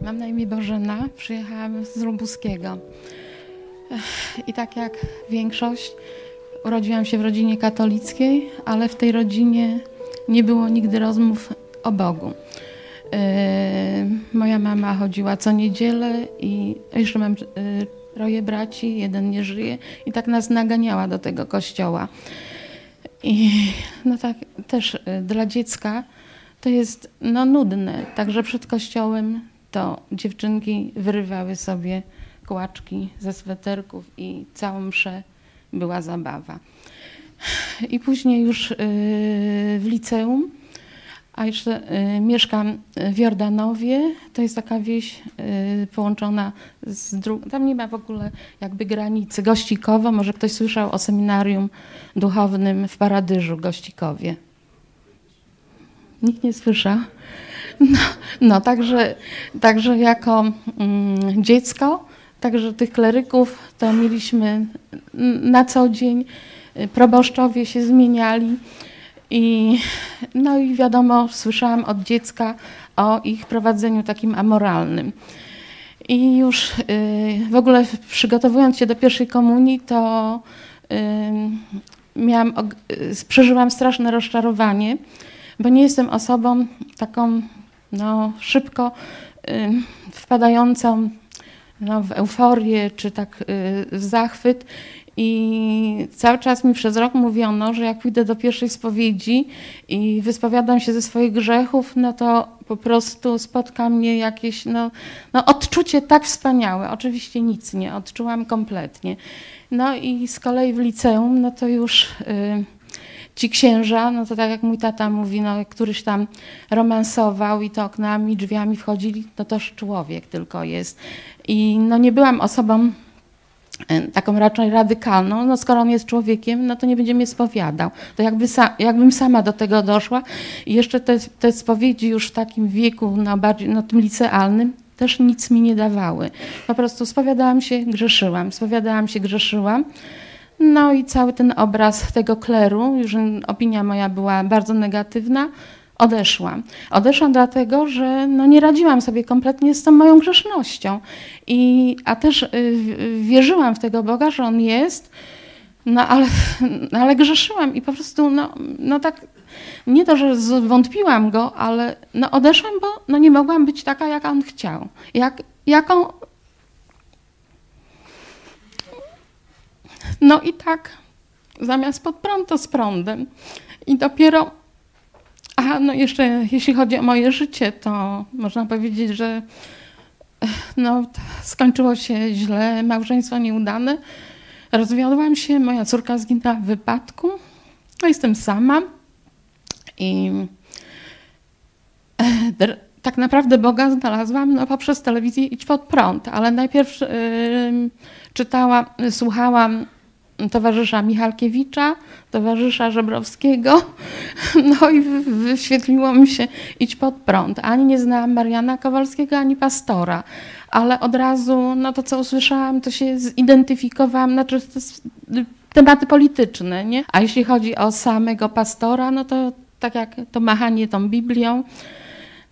Mam na imię Bożena, przyjechałam z Lubuskiego. I tak jak większość, urodziłam się w rodzinie katolickiej, ale w tej rodzinie nie było nigdy rozmów o Bogu. Moja mama chodziła co niedzielę i jeszcze mam e, troje braci, jeden nie żyje i tak nas naganiała do tego kościoła. I no tak też e, dla dziecka to jest no, nudne. Także przed kościołem to dziewczynki wyrywały sobie kłaczki ze sweterków i całą mszę była zabawa. I później już w liceum a jeszcze y, mieszkam w Jordanowie. To jest taka wieś y, połączona z drugą. Tam nie ma w ogóle jakby granicy. Gościkowo, może ktoś słyszał o seminarium duchownym w Paradyżu, Gościkowie. Nikt nie słyszał? No, no także, także jako mm, dziecko, także tych kleryków to mieliśmy na co dzień. Proboszczowie się zmieniali. I, no i wiadomo, słyszałam od dziecka o ich prowadzeniu takim amoralnym. I już y, w ogóle przygotowując się do pierwszej komunii, to y, miałam, y, przeżyłam straszne rozczarowanie, bo nie jestem osobą taką no, szybko wpadającą no, w euforię czy tak w zachwyt. I cały czas mi przez rok mówiono, że jak pójdę do pierwszej spowiedzi i wyspowiadam się ze swoich grzechów, no to po prostu spotka mnie jakieś no, no odczucie tak wspaniałe. Oczywiście nic nie odczułam kompletnie. No i z kolei w liceum, no to już y, ci księża, no to tak jak mój tata mówi, no któryś tam romansował i to oknami, drzwiami wchodzili, no toż człowiek tylko jest. I no nie byłam osobą E, taką raczej radykalną, no skoro on jest człowiekiem, no to nie będzie mnie spowiadał. To jakby sa, jakbym sama do tego doszła i jeszcze te, te spowiedzi już w takim wieku, na bardziej, no tym licealnym, też nic mi nie dawały. Po prostu spowiadałam się, grzeszyłam, spowiadałam się, grzeszyłam. No i cały ten obraz tego kleru, już opinia moja była bardzo negatywna, odeszłam. Odeszłam dlatego, że no nie radziłam sobie kompletnie z tą moją grzesznością. I, a też y, wierzyłam w tego Boga, że On jest, no ale, ale grzeszyłam i po prostu no, no tak, nie to, że zwątpiłam Go, ale no odeszłam, bo no nie mogłam być taka, jak On chciał. Jak, jaką... No i tak, zamiast pod prąd, to z prądem. I dopiero a no jeszcze jeśli chodzi o moje życie, to można powiedzieć, że no, skończyło się źle, małżeństwo nieudane. Rozwiodłam się, moja córka zginęła w wypadku. No, jestem sama i e, tak naprawdę Boga znalazłam no, poprzez telewizję Idź pod prąd, ale najpierw y, czytałam, słuchałam towarzysza Michalkiewicza, towarzysza Żebrowskiego, no i wyświetliło mi się idź pod prąd. Ani nie znałam Mariana Kowalskiego, ani pastora, ale od razu, no to co usłyszałam, to się zidentyfikowałam, znaczy tematy polityczne, nie? A jeśli chodzi o samego pastora, no to tak jak to machanie tą Biblią,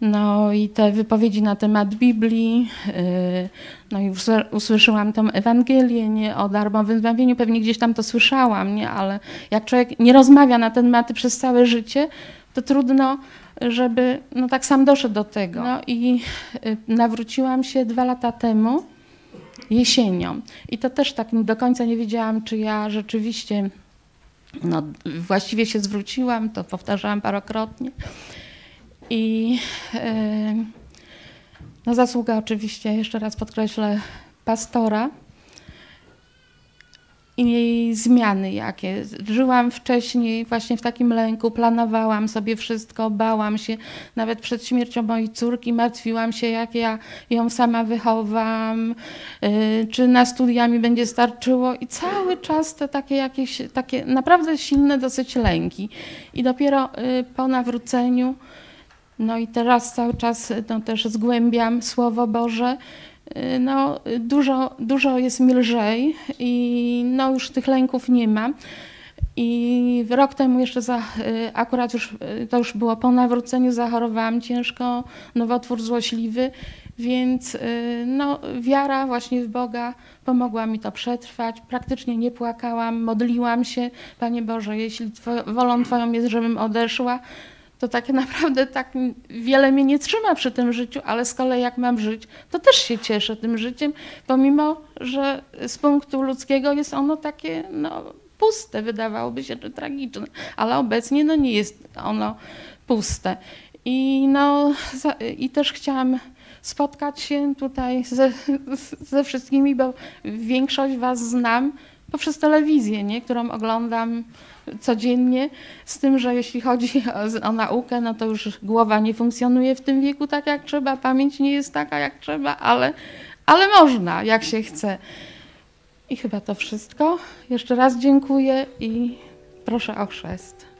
no i te wypowiedzi na temat Biblii, y, no i usłyszałam tą Ewangelię nie, o darmowym zbawieniu, pewnie gdzieś tam to słyszałam, nie, ale jak człowiek nie rozmawia na te tematy przez całe życie, to trudno, żeby no tak sam doszedł do tego. No i y, nawróciłam się dwa lata temu, jesienią. I to też tak do końca nie wiedziałam, czy ja rzeczywiście no, właściwie się zwróciłam, to powtarzałam parokrotnie. I no zasługa oczywiście, jeszcze raz podkreślę, pastora i jej zmiany jakie. Żyłam wcześniej właśnie w takim lęku, planowałam sobie wszystko, bałam się, nawet przed śmiercią mojej córki martwiłam się, jak ja ją sama wychowam, y, czy na studia mi będzie starczyło i cały czas te takie jakieś, takie naprawdę silne dosyć lęki. I dopiero y, po nawróceniu no i teraz cały czas no, też zgłębiam Słowo Boże. No, dużo, dużo jest mi lżej i no, już tych lęków nie ma. I rok temu jeszcze za, akurat już to już było po nawróceniu, zachorowałam ciężko, nowotwór złośliwy, więc no, wiara właśnie w Boga pomogła mi to przetrwać. Praktycznie nie płakałam, modliłam się, Panie Boże, jeśli wolą Twoją jest, żebym odeszła, to tak naprawdę tak wiele mnie nie trzyma przy tym życiu, ale z kolei jak mam żyć, to też się cieszę tym życiem, pomimo, że z punktu ludzkiego jest ono takie no, puste, wydawałoby się, że tragiczne, ale obecnie no, nie jest ono puste. I, no, i też chciałam spotkać się tutaj ze, ze wszystkimi, bo większość Was znam poprzez telewizję, nie? którą oglądam codziennie, z tym, że jeśli chodzi o, o, naukę, no to już głowa nie funkcjonuje w tym wieku tak jak trzeba, pamięć nie jest taka jak trzeba, ale, ale można, jak się chce. I chyba to wszystko. Jeszcze raz dziękuję i proszę o chrzest.